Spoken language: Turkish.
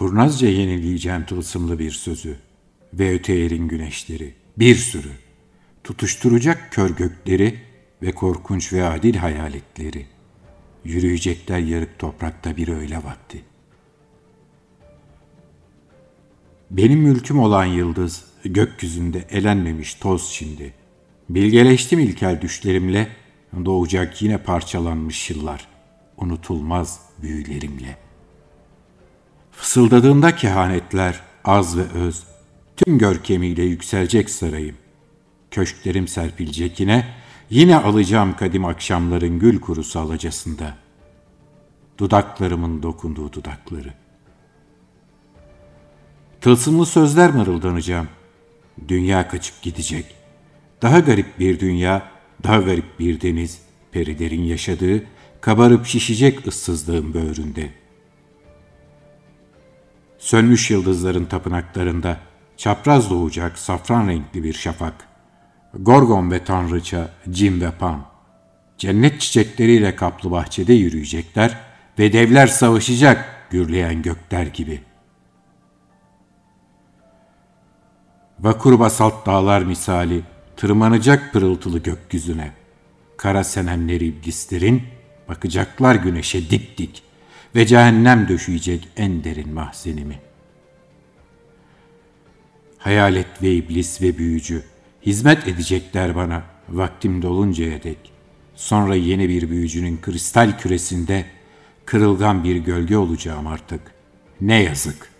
Kurnazca yenileyeceğim tılsımlı bir sözü ve öte yerin güneşleri, bir sürü, tutuşturacak kör gökleri ve korkunç ve adil hayaletleri, yürüyecekler yarık toprakta bir öyle vakti. Benim mülküm olan yıldız, gökyüzünde elenmemiş toz şimdi. Bilgeleştim ilkel düşlerimle, doğacak yine parçalanmış yıllar, unutulmaz büyülerimle. Fısıldadığında kehanetler, az ve öz, tüm görkemiyle yükselecek sarayım. Köşklerim serpilecek yine, yine alacağım kadim akşamların gül kurusu alacasında. Dudaklarımın dokunduğu dudakları. Tılsımlı sözler mırıldanacağım. Dünya kaçıp gidecek. Daha garip bir dünya, daha garip bir deniz, perilerin yaşadığı, kabarıp şişecek ıssızlığın böğründe. Sönmüş yıldızların tapınaklarında, çapraz doğacak safran renkli bir şafak. Gorgon ve tanrıça, cin ve pan. Cennet çiçekleriyle kaplı bahçede yürüyecekler ve devler savaşacak gürleyen gökler gibi.'' Vakur basalt dağlar misali tırmanacak pırıltılı gökyüzüne. Kara senemleri iblislerin bakacaklar güneşe dik dik ve cehennem döşeyecek en derin mahzenimi. Hayalet ve iblis ve büyücü hizmet edecekler bana vaktim doluncaya dek. Sonra yeni bir büyücünün kristal küresinde kırılgan bir gölge olacağım artık. Ne yazık.''